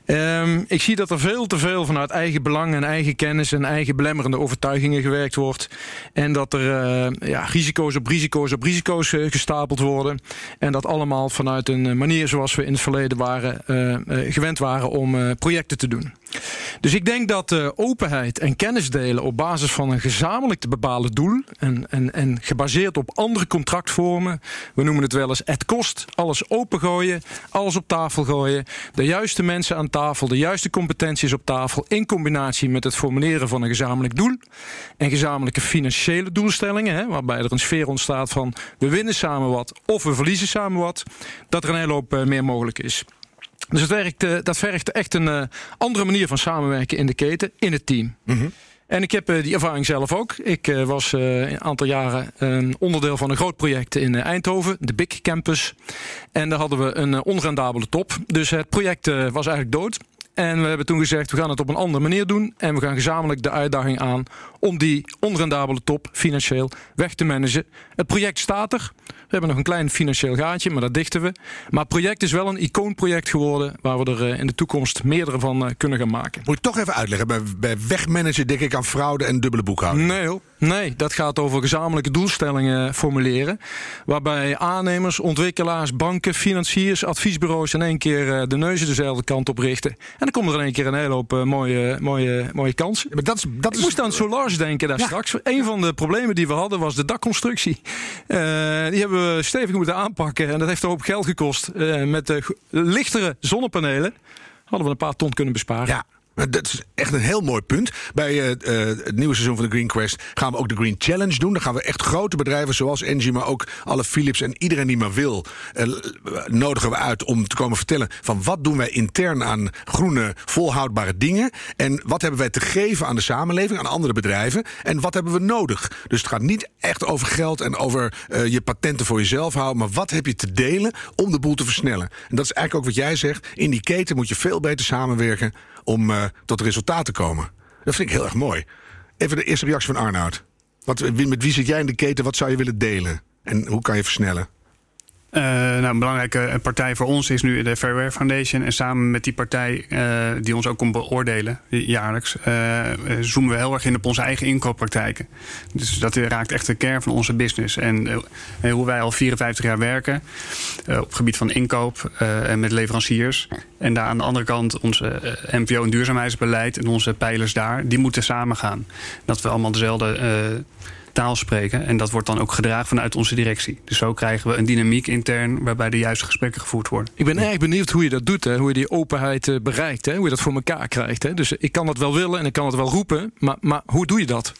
Ehm, ik zie dat er veel te veel vanuit eigen belang en eigen kennis en eigen belemmerende overtuigingen gewerkt wordt. En dat er eh, ja, risico's op risico's op risico's eh, gestapeld worden. En dat allemaal vanuit een eh, manier zoals we in het verleden waren, eh, eh, gewend waren om eh, projecten te doen. Dus ik denk dat eh, openheid en kennis delen op basis van een gezamenlijk te bepalen doel. En, en, en gebaseerd op andere contractvormen. We noemen het wel eens het kost. Alles opengooien, alles op tafel gooien. De juiste mensen aan tafel, de juiste competenties op tafel. In combinatie met het formuleren van een gezamenlijk doel. En gezamenlijke financiële doelstellingen. Hè, waarbij er een sfeer ontstaat van we winnen samen wat of we verliezen samen wat. Dat er een hele hoop eh, meer mogelijk is. Dus het werkt, eh, dat vergt echt een eh, andere manier van samenwerken in de keten, in het team. En ik heb eh, die ervaring zelf ook. Ik was een aantal jaren een onderdeel van een groot project in Eindhoven, de Big Campus. En daar hadden we een onrendabele top. Dus het project was eigenlijk dood. En we hebben toen gezegd, we gaan het op een andere manier doen. En we gaan gezamenlijk de uitdaging aan om die onrendabele top financieel weg te managen. Het project staat er. We hebben nog een klein financieel gaatje, maar dat dichten we. Maar het project is wel een icoonproject geworden... waar we er eh, in de toekomst meerdere van eh, kunnen gaan maken. Moet je toch even uitleggen. Bij, bij wegmanagen denk ik aan fraude en dubbele boekhouding. Nee hoor. Nee, dat gaat over gezamenlijke doelstellingen formuleren. Waarbij aannemers, ontwikkelaars, banken, financiers, adviesbureaus in één keer eh, de neuzen dezelfde kant op richten. En dan komen er in één keer een hele hoop eh, mooie, mooie, mooie kansen. Maar dat is, dat Ik is, moest aan Solars denken daar Ja. straks. Een van de problemen die we hadden was de dakconstructie. Eh, die hebben we stevig moeten aanpakken. En dat heeft een hoop geld gekost. Eh, met lichtere zonnepanelen hadden we een paar ton kunnen besparen. Ja. Maar Dat is echt een heel mooi punt. Bij eh, eh, het nieuwe seizoen van de Green Quest gaan we ook de Green Challenge doen. Dan gaan we echt grote bedrijven zoals Engie, maar ook alle Philips en iedereen die maar wil, eh, nodigen we uit om te komen vertellen van wat doen wij intern aan groene, volhoudbare dingen. En wat hebben wij te geven aan de samenleving, aan andere bedrijven. En wat hebben we nodig. Dus het gaat niet echt over geld en over je patenten voor jezelf houden. Maar wat heb je te delen om de boel te versnellen. En dat is eigenlijk ook wat jij zegt. In die keten moet je veel beter samenwerken om eh, tot resultaat te komen. Dat vind ik heel erg mooi. Even de eerste reactie van Arnoud. Wat, wie- met wie zit jij in de keten? Wat zou je willen delen? En hoe kan je versnellen? Eh, nou, een belangrijke partij voor ons is nu de Fairware Foundation. En samen met die partij, eh, die ons ook komt beoordelen jaarlijks, eh, eh, zoomen we heel erg in op onze eigen inkooppraktijken. Dus dat raakt echt de kern van onze business. En eh, hoe wij al 54 jaar werken eh, op het gebied van inkoop eh, en met leveranciers. En daar aan de andere kant onze eh, MVO en duurzaamheidsbeleid en onze pijlers daar, die moeten samengaan. Dat we allemaal dezelfde. Taal spreken. En dat wordt dan ook gedragen vanuit onze directie. Dus zo krijgen we een dynamiek intern waarbij de juiste gesprekken gevoerd worden. Ik ben erg benieuwd hoe je dat doet, hè? hoe je die openheid eh, bereikt, hè? hoe je dat voor elkaar krijgt. Hè? Dus ik kan dat wel willen en ik kan het wel roepen, maar, maar hoe doe je dat?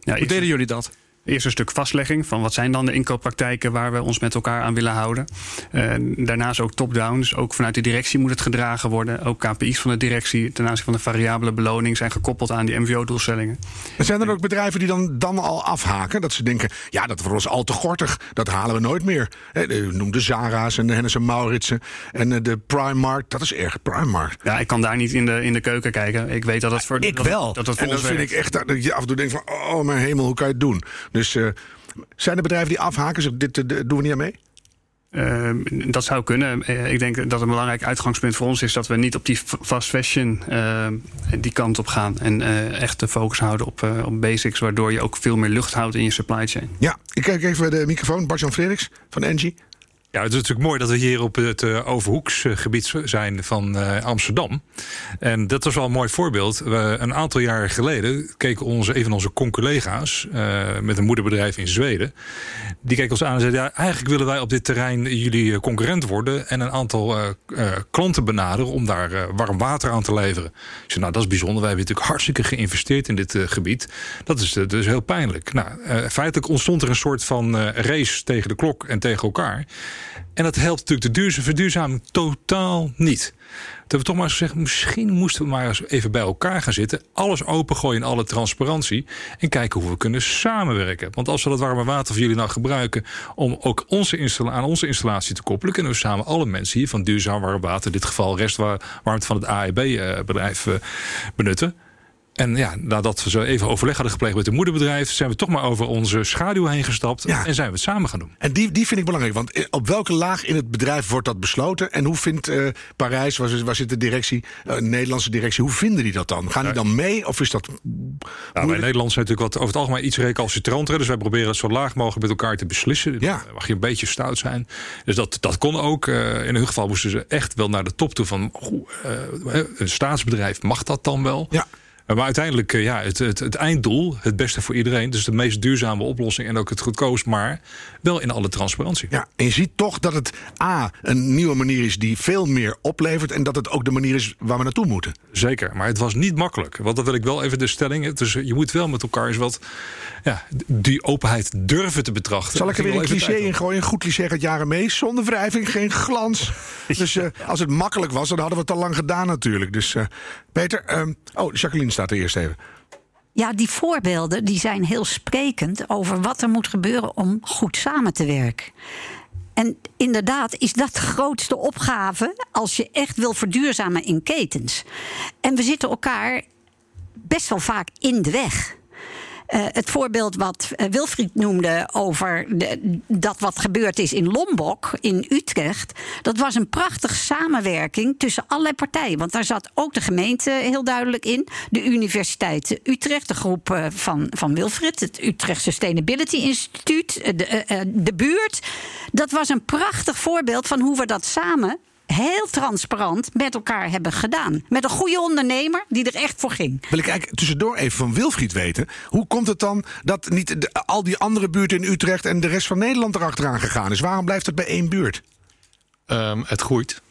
Ja, Hoe deden jullie dat? Eerst een stuk vastlegging van wat zijn dan de inkooppraktijken waar we ons met elkaar aan willen houden. Uh, daarnaast ook top-down, dus ook vanuit de directie moet het gedragen worden. Ook KPI's van de directie ten aanzien van de variabele beloning zijn gekoppeld aan die MVO-doelstellingen. zijn er ook bedrijven die dan, dan al afhaken? Dat ze denken, ja, dat wordt ons al te gortig, dat halen we nooit meer. U noemt de Zara's en de Hennis en Mauritsen en de Primark, dat is erg Primark. Ja, ik kan daar niet in de, in de keuken kijken. Ik weet dat dat voor... Ik wel. Dat, dat en dat vind ik echt, dat je af en toe denkt van, oh mijn hemel, hoe kan je het doen? Dus uh, zijn er bedrijven die afhaken? Zeg, dit doen we niet aan mee? Uh, dat zou kunnen. Uh, ik denk dat een belangrijk uitgangspunt voor ons is dat we niet op die fast fashion uh, die kant op gaan. En echt de focus houden op, op basics, waardoor je ook veel meer lucht houdt in je supply chain. Ja, ik kijk even de microfoon. Bart-Jan Frederiks van Engie. Ja, het is natuurlijk mooi dat we hier op het uh, Overhoeksgebied zijn van uh, Amsterdam. En dat was wel een mooi voorbeeld. Een aantal jaren geleden keken onze, een van onze conculega's uh, met een moederbedrijf in Zweden. Die keken ons aan en zeiden: ja, eigenlijk willen wij op dit terrein jullie concurrent worden en een aantal klanten benaderen om daar warm water aan te leveren. Ik zei, nou, dat is bijzonder. Wij hebben natuurlijk hartstikke geïnvesteerd in dit gebied. Dat is dus heel pijnlijk. Nou, feitelijk ontstond er een soort van race tegen de klok en tegen elkaar. En dat helpt natuurlijk de duurzaam, verduurzaming totaal niet. Dat we toch maar eens gezegd, misschien moesten we maar eens even bij elkaar gaan zitten. Alles opengooien in alle transparantie. En kijken hoe we kunnen samenwerken. Want als we dat warme water voor jullie nou gebruiken. om ook onze aan onze installatie te koppelen. kunnen we samen alle mensen hier van duurzaam warm water. in dit geval restwarmte van het AEB-bedrijf eh, benutten. En ja, nadat we zo even overleg hadden gepleegd met het moederbedrijf, zijn we toch maar over onze schaduw heen gestapt en zijn we het samen gaan doen. En die, die vind ik belangrijk, want op welke laag in het bedrijf wordt dat besloten? En hoe vindt uh, Parijs, waar, waar, zit de directie, uh, Nederlandse directie, hoe vinden die dat dan? Gaan die dan mee of is dat. Nou, wij Nederland zijn natuurlijk wat over het algemeen iets recalcitranter, dus wij proberen het zo laag mogelijk met elkaar te beslissen. Ja. Dan mag je een beetje stout zijn. Dus dat, dat kon ook. Uh, in hun geval moesten ze echt wel naar de top toe van een staatsbedrijf, mag dat dan wel? Ja. Maar uiteindelijk, eh, ja, het, het, het, einddoel, het beste voor iedereen, dus de meest duurzame oplossing en ook het goedkoopst, maar wel in alle transparantie. Ja, en je ziet toch dat het A, een nieuwe manier is die veel meer oplevert en dat het ook de manier is waar we naartoe moeten. Zeker, maar het was niet makkelijk. Want dat wil ik wel even de stelling. Dus je moet wel met elkaar eens wat ja, die openheid durven te betrachten. Zal ik er weer een cliché in gooien? Een goed cliché gaat jaren mee. Zonder wrijving, geen glans. dus uh, als het makkelijk was, dan hadden we het al lang gedaan natuurlijk. Dus uh, Peter, um, oh, Jacqueline staat er eerst even. Ja, die voorbeelden die zijn heel sprekend over wat er moet gebeuren om goed samen te werken. En inderdaad is dat de grootste opgave als je echt wil verduurzamen in ketens. En we zitten elkaar best wel vaak in de weg. Uh, het voorbeeld wat uh, Wilfried noemde over dat wat gebeurd is in Lombok, in Utrecht. Dat was een prachtige samenwerking tussen allerlei partijen. Want daar zat ook de gemeente heel duidelijk in. De Universiteit Utrecht, de groep uh, van, van Wilfried, het Utrecht Sustainability Instituut, de, de buurt. Dat was een prachtig voorbeeld van hoe we dat samen heel transparant met elkaar hebben gedaan. Met een goede ondernemer die er echt voor ging. Wil ik eigenlijk tussendoor even van Wilfried weten. Hoe komt het dan dat niet de, al die andere buurten in Utrecht en de rest van Nederland erachteraan gegaan is? Waarom blijft het bij één buurt? Um, het groeit.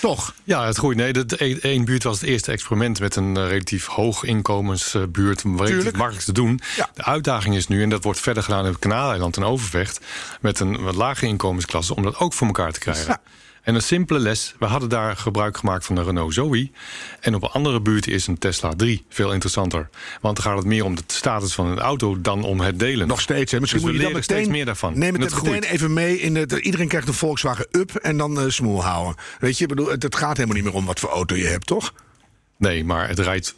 Toch? Ja, het groeit. Nee, de, één buurt was het eerste experiment met een uh, relatief hoog inkomensbuurt. Uh, relatief makkelijk te doen. Ja. De uitdaging is nu, en dat wordt verder gedaan in het Kanaaleiland en Overvecht, met een wat lage inkomensklasse, om dat ook voor elkaar te krijgen. Ja. En een simpele les, we hadden daar gebruik gemaakt van de Renault Zoe. En op een andere buurt is een Tesla 3 veel interessanter. Want dan gaat het meer om de status van een auto dan om het delen. Nog steeds, hè? Misschien dus moet je dan meteen, steeds meer daarvan. Neem het, het meteen even mee. In de, iedereen krijgt een Volkswagen Up en dan uh, smoel houden. Weet je, bedoel, het, het gaat helemaal niet meer om wat voor auto je hebt, toch? Nee, maar het rijdt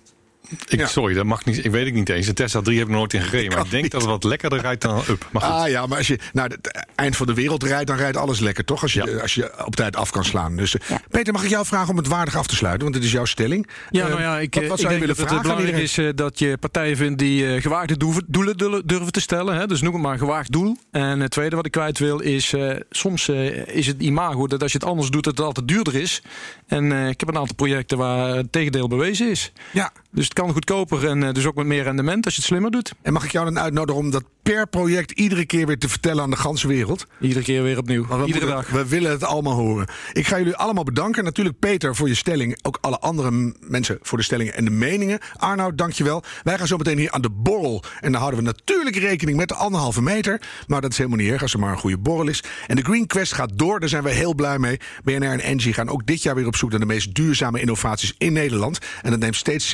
ik, ja. Sorry, dat mag niet. Ik weet het niet eens. Een Tesla 3 heb ik nooit in gereden. Maar ik denk niet. dat het wat lekkerder rijdt dan Up. Maar ah ja, maar als je naar het eind van de wereld rijdt, dan rijdt alles lekker, toch? Als je, ja. als je op tijd af kan slaan. Dus ja. Peter, mag ik jou vragen om het waardig af te sluiten? Want het is jouw stelling. Ja, nou ja, ik, wat, wat ik denk dat het belangrijk is uh, dat je partijen vindt die uh, gewaagde doelen durven te stellen. Hè? Dus noem het maar een gewaagd doel. En het tweede wat ik kwijt wil is, uh, soms is het imago dat als je het anders doet, dat het altijd duurder is. En ik heb een aantal projecten waar het tegendeel bewezen is. Ja. Dus het kan goedkoper en dus ook met meer rendement als je het slimmer doet. En mag ik jou dan uitnodigen om dat per project iedere keer weer te vertellen aan de ganse wereld. Iedere keer weer opnieuw. Iedere moeten- dag. we willen het allemaal horen. Ik ga jullie allemaal bedanken. Natuurlijk Peter voor je stelling. Ook alle andere mensen voor de stellingen en de meningen. Arnoud, dankjewel. Wij gaan zo meteen hier aan de borrel. En dan houden we natuurlijk rekening met de anderhalve meter. Maar dat is helemaal niet erg als er maar een goede borrel is. En de Green Quest gaat door. Daar zijn we heel blij mee. BNR en Engie gaan ook dit jaar weer op zoek naar de meest duurzame innovaties in Nederland. En dat neemt steeds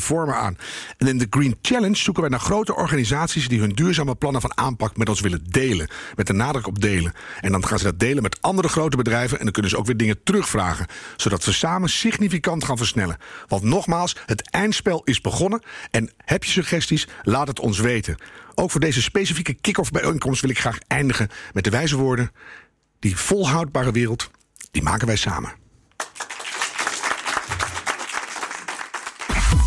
vormen aan. En in de Green Challenge zoeken wij naar grote organisaties die hun duurzame plannen van aanpak met ons willen delen. Met de nadruk op delen. En dan gaan ze dat delen met andere grote bedrijven. En dan kunnen ze ook weer dingen terugvragen. Zodat we samen significant gaan versnellen. Want nogmaals, het eindspel is begonnen. En heb je suggesties? Laat het ons weten. Ook voor deze specifieke kick-off bijeenkomst wil ik graag eindigen met de wijze woorden. Die volhoudbare wereld, die maken wij samen.